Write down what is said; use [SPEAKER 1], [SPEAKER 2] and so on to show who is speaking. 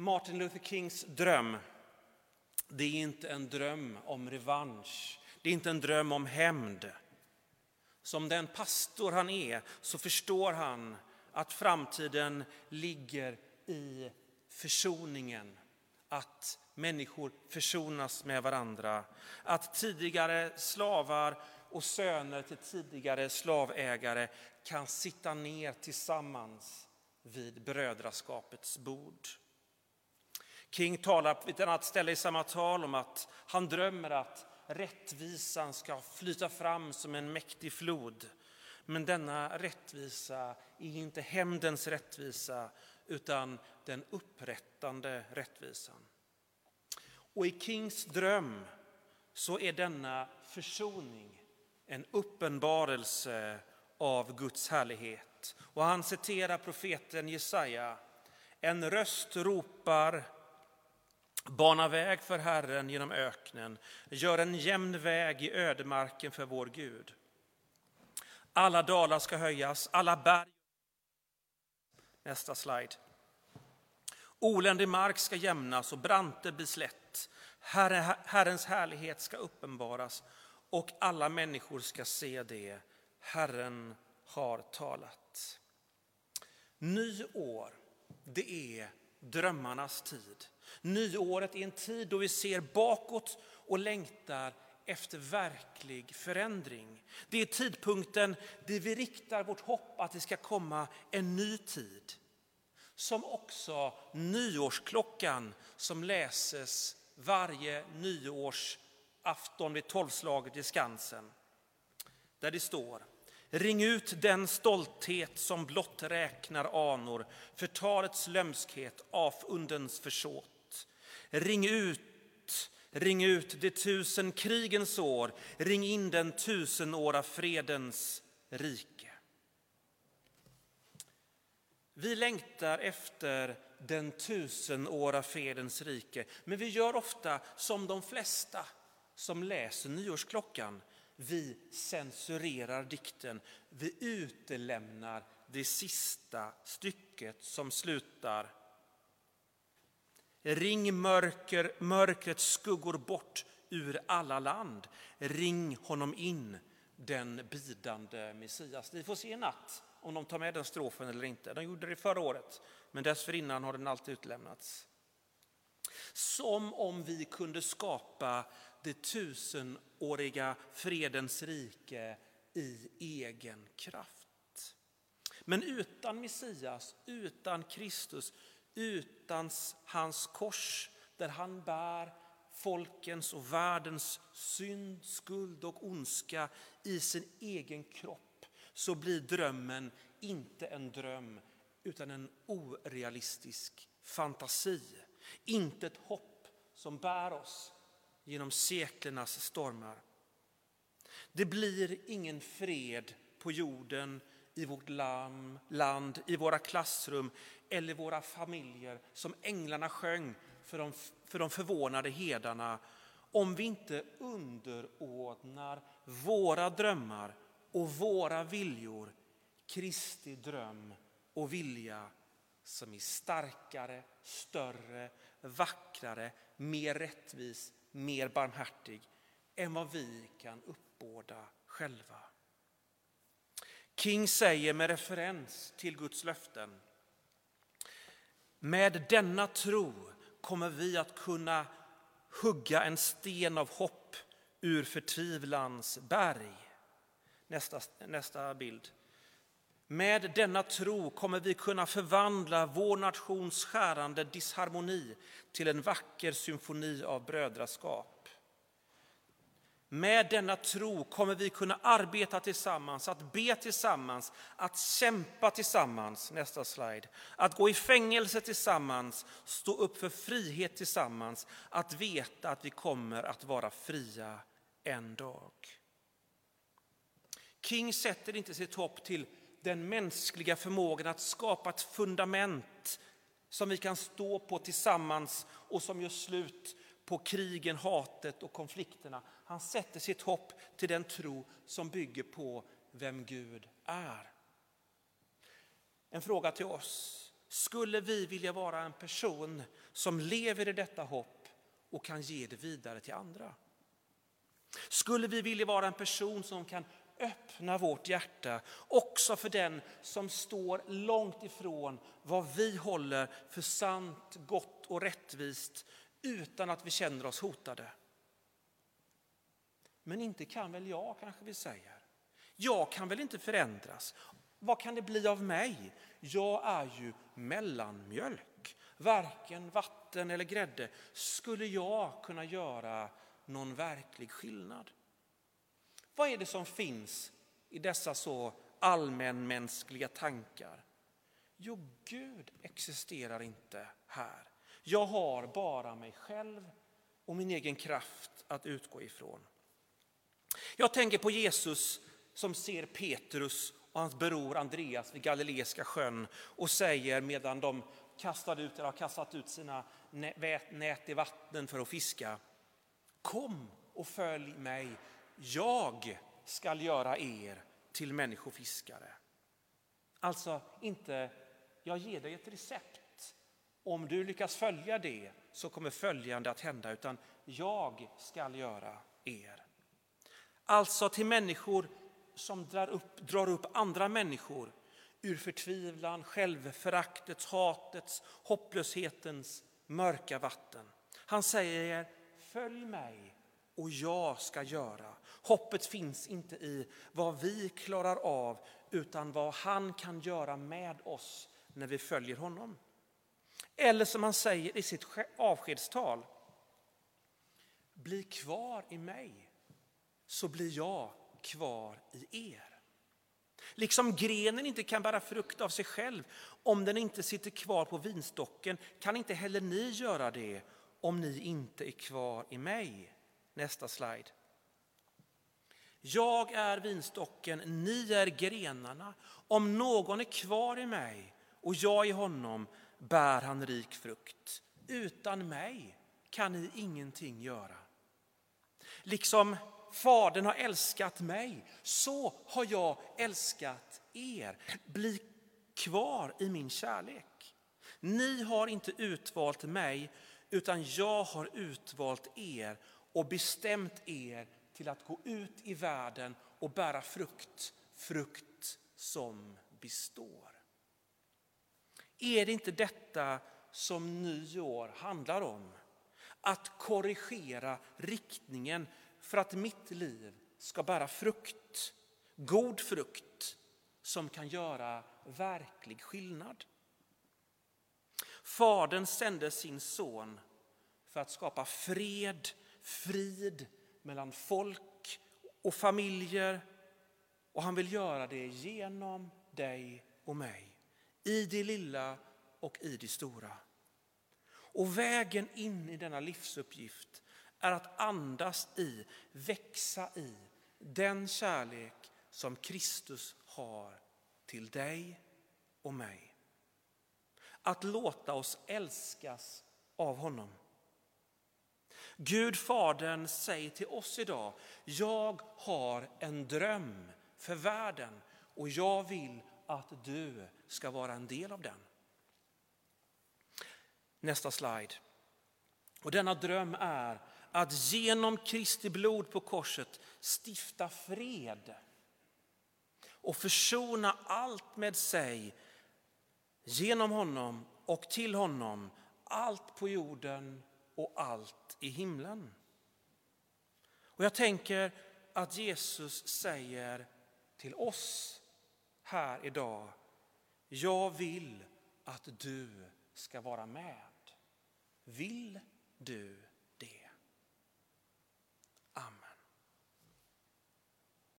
[SPEAKER 1] Martin Luther Kings dröm, det är inte en dröm om revansch. Det är inte en dröm om hämnd. Som den pastor han är så förstår han att framtiden ligger i försoningen. Att människor försonas med varandra. Att tidigare slavar och söner till tidigare slavägare kan sitta ner tillsammans vid brödraskapets bord. King talar på ett annat ställe i samma tal om att han drömmer att rättvisan ska flyta fram som en mäktig flod. Men denna rättvisa är inte hämndens rättvisa utan den upprättande rättvisan. Och i Kings dröm så är denna försoning en uppenbarelse av Guds härlighet. Och han citerar profeten Jesaja. En röst ropar Bana väg för Herren genom öknen, gör en jämn väg i ödemarken för vår Gud. Alla dalar ska höjas, alla berg... Nästa slide. Oländig mark ska jämnas och branter bli slätt. Herre, Herrens härlighet ska uppenbaras och alla människor ska se det. Herren har talat. Nyår, det är drömmarnas tid. Nyåret är en tid då vi ser bakåt och längtar efter verklig förändring. Det är tidpunkten där vi riktar vårt hopp att det ska komma en ny tid. Som också nyårsklockan som läses varje nyårsafton vid tolvslaget i Skansen. Där det står Ring ut den stolthet som blott räknar anor, förtalets lömskhet, avundens försåt. Ring ut, ring ut de tusen krigens år, ring in den tusenåra fredens rike. Vi längtar efter den tusenåra fredens rike, men vi gör ofta som de flesta som läser nyårsklockan. Vi censurerar dikten, vi utelämnar det sista stycket som slutar Ring mörker, mörkrets skuggor bort ur alla land. Ring honom in, den bidande Messias. Vi får se i natt om de tar med den strofen eller inte. De gjorde det förra året, men dessförinnan har den alltid utlämnats. Som om vi kunde skapa det tusenåriga fredens rike i egen kraft. Men utan Messias, utan Kristus, utan hans kors där han bär folkens och världens synd, skuld och ondska i sin egen kropp så blir drömmen inte en dröm utan en orealistisk fantasi. Inte ett hopp som bär oss genom seklernas stormar. Det blir ingen fred på jorden, i vårt land, i våra klassrum eller våra familjer som änglarna sjöng för de, för de förvånade hedarna om vi inte underordnar våra drömmar och våra viljor Kristi dröm och vilja som är starkare, större, vackrare, mer rättvis, mer barmhärtig än vad vi kan uppbåda själva. King säger med referens till Guds löften. Med denna tro kommer vi att kunna hugga en sten av hopp ur förtvivlans berg. Nästa, nästa bild. Med denna tro kommer vi kunna förvandla vår nations skärande disharmoni till en vacker symfoni av brödraskap. Med denna tro kommer vi kunna arbeta tillsammans, att be tillsammans, att kämpa tillsammans, nästa slide, att gå i fängelse tillsammans, stå upp för frihet tillsammans, att veta att vi kommer att vara fria en dag. King sätter inte sitt hopp till den mänskliga förmågan att skapa ett fundament som vi kan stå på tillsammans och som gör slut på krigen, hatet och konflikterna. Han sätter sitt hopp till den tro som bygger på vem Gud är. En fråga till oss. skulle vi vilja vara en person som lever i detta hopp och kan ge det vidare till andra. Skulle vi vilja vara en person som kan öppna vårt hjärta också för den som står långt ifrån vad vi håller för sant, gott och rättvist utan att vi känner oss hotade. Men inte kan väl jag, kanske vi säger. Jag kan väl inte förändras. Vad kan det bli av mig? Jag är ju mellanmjölk. Varken vatten eller grädde. Skulle jag kunna göra någon verklig skillnad? Vad är det som finns i dessa så allmänmänskliga tankar? Jo, Gud existerar inte här. Jag har bara mig själv och min egen kraft att utgå ifrån. Jag tänker på Jesus som ser Petrus och hans bror Andreas vid Galileiska sjön och säger medan de kastade ut, eller har kastat ut sina nät i vatten för att fiska. Kom och följ mig, jag skall göra er till människofiskare. Alltså inte, jag ger dig ett recept. Om du lyckas följa det så kommer följande att hända, utan jag skall göra er. Alltså till människor som drar upp, drar upp andra människor ur förtvivlan, självföraktets, hatets, hopplöshetens mörka vatten. Han säger, följ mig och jag ska göra. Hoppet finns inte i vad vi klarar av utan vad han kan göra med oss när vi följer honom. Eller som han säger i sitt avskedstal. Bli kvar i mig så blir jag kvar i er. Liksom grenen inte kan bära frukt av sig själv om den inte sitter kvar på vinstocken kan inte heller ni göra det om ni inte är kvar i mig. Nästa slide. Jag är vinstocken, ni är grenarna. Om någon är kvar i mig och jag i honom bär han rik frukt. Utan mig kan ni ingenting göra. Liksom Fadern har älskat mig, så har jag älskat er. Bli kvar i min kärlek. Ni har inte utvalt mig, utan jag har utvalt er och bestämt er till att gå ut i världen och bära frukt, frukt som består. Är det inte detta som nyår handlar om? Att korrigera riktningen för att mitt liv ska bära frukt, god frukt som kan göra verklig skillnad. Fadern sände sin son för att skapa fred, frid mellan folk och familjer och han vill göra det genom dig och mig. I det lilla och i det stora. Och vägen in i denna livsuppgift är att andas i, växa i den kärlek som Kristus har till dig och mig. Att låta oss älskas av honom. Gud Fadern säger till oss idag, jag har en dröm för världen och jag vill att du ska vara en del av den. Nästa slide. Och denna dröm är att genom Kristi blod på korset stifta fred och försona allt med sig genom honom och till honom, allt på jorden och allt i himlen. Och jag tänker att Jesus säger till oss här idag, jag vill att du ska vara med. Vill du